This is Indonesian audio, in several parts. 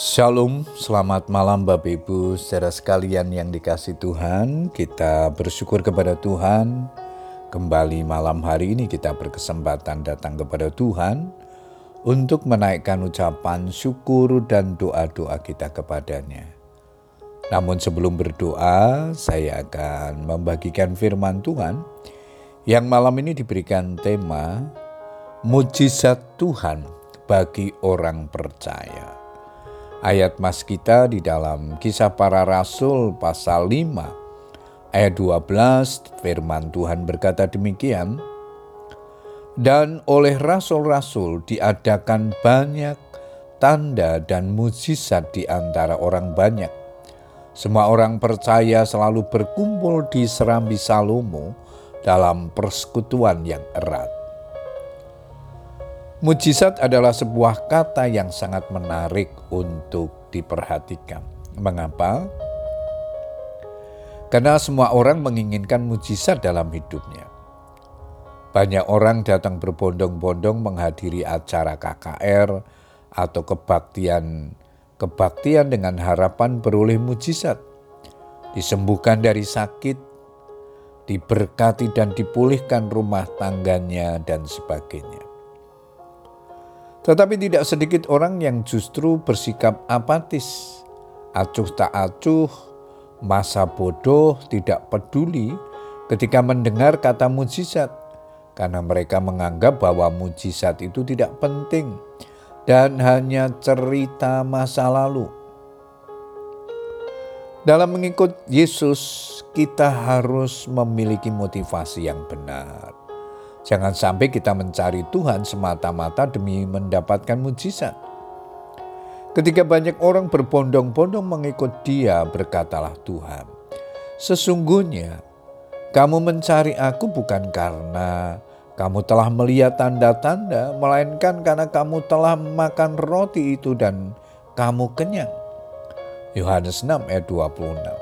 Shalom, selamat malam Bapak Ibu, saudara sekalian yang dikasih Tuhan. Kita bersyukur kepada Tuhan. Kembali malam hari ini kita berkesempatan datang kepada Tuhan untuk menaikkan ucapan syukur dan doa-doa kita kepadanya. Namun sebelum berdoa, saya akan membagikan firman Tuhan yang malam ini diberikan tema Mujizat Tuhan bagi orang percaya. Ayat mas kita di dalam kisah para rasul pasal 5 ayat 12 firman Tuhan berkata demikian. Dan oleh rasul-rasul diadakan banyak tanda dan mujizat di antara orang banyak. Semua orang percaya selalu berkumpul di Serambi Salomo dalam persekutuan yang erat. Mujizat adalah sebuah kata yang sangat menarik untuk diperhatikan. Mengapa? Karena semua orang menginginkan mujizat dalam hidupnya. Banyak orang datang berbondong-bondong menghadiri acara KKR atau kebaktian kebaktian dengan harapan beroleh mujizat, disembuhkan dari sakit, diberkati dan dipulihkan rumah tangganya dan sebagainya. Tetapi tidak sedikit orang yang justru bersikap apatis, acuh tak acuh, masa bodoh, tidak peduli ketika mendengar kata mujizat, karena mereka menganggap bahwa mujizat itu tidak penting dan hanya cerita masa lalu. Dalam mengikut Yesus, kita harus memiliki motivasi yang benar Jangan sampai kita mencari Tuhan semata-mata demi mendapatkan mujizat. Ketika banyak orang berbondong-bondong mengikut Dia, berkatalah Tuhan, "Sesungguhnya kamu mencari Aku bukan karena kamu telah melihat tanda-tanda, melainkan karena kamu telah makan roti itu dan kamu kenyang." Yohanes 6 ayat 26.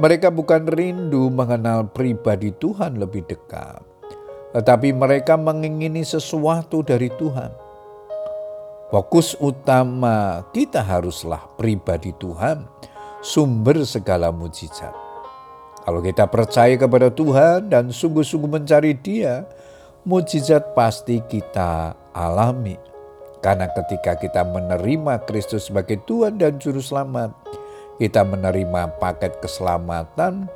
Mereka bukan rindu mengenal pribadi Tuhan lebih dekat, tetapi mereka mengingini sesuatu dari Tuhan. Fokus utama kita haruslah pribadi Tuhan, sumber segala mujizat. Kalau kita percaya kepada Tuhan dan sungguh-sungguh mencari Dia, mujizat pasti kita alami. Karena ketika kita menerima Kristus sebagai Tuhan dan Juru Selamat, kita menerima paket keselamatan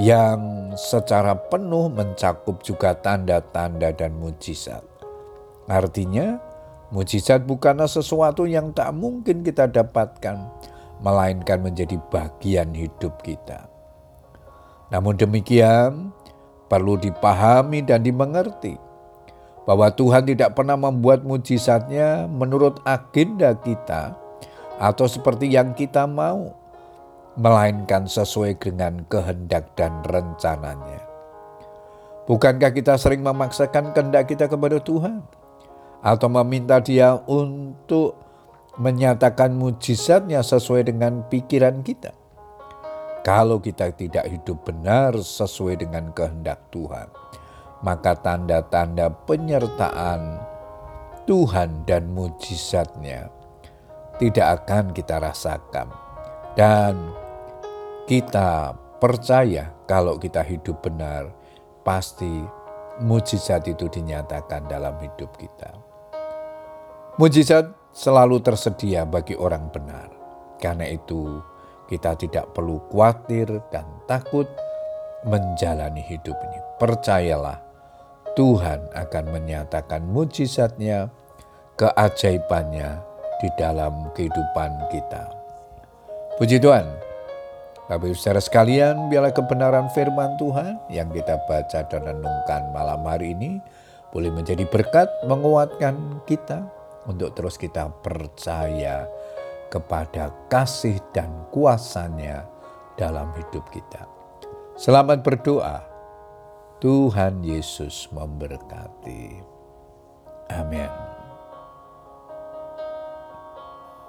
yang secara penuh mencakup juga tanda-tanda dan mujizat. Artinya, mujizat bukanlah sesuatu yang tak mungkin kita dapatkan, melainkan menjadi bagian hidup kita. Namun demikian, perlu dipahami dan dimengerti bahwa Tuhan tidak pernah membuat mujizatnya menurut agenda kita atau seperti yang kita mau melainkan sesuai dengan kehendak dan rencananya. Bukankah kita sering memaksakan kehendak kita kepada Tuhan? Atau meminta dia untuk menyatakan mujizatnya sesuai dengan pikiran kita? Kalau kita tidak hidup benar sesuai dengan kehendak Tuhan, maka tanda-tanda penyertaan Tuhan dan mujizatnya tidak akan kita rasakan. Dan kita percaya kalau kita hidup benar, pasti mujizat itu dinyatakan dalam hidup kita. Mujizat selalu tersedia bagi orang benar. Karena itu, kita tidak perlu khawatir dan takut menjalani hidup ini. Percayalah, Tuhan akan menyatakan mujizatnya, keajaibannya di dalam kehidupan kita. Puji Tuhan, Bapak Ibu saudara sekalian, biarlah kebenaran firman Tuhan yang kita baca dan renungkan malam hari ini boleh menjadi berkat menguatkan kita untuk terus kita percaya kepada kasih dan kuasanya dalam hidup kita. Selamat berdoa. Tuhan Yesus memberkati. Amin.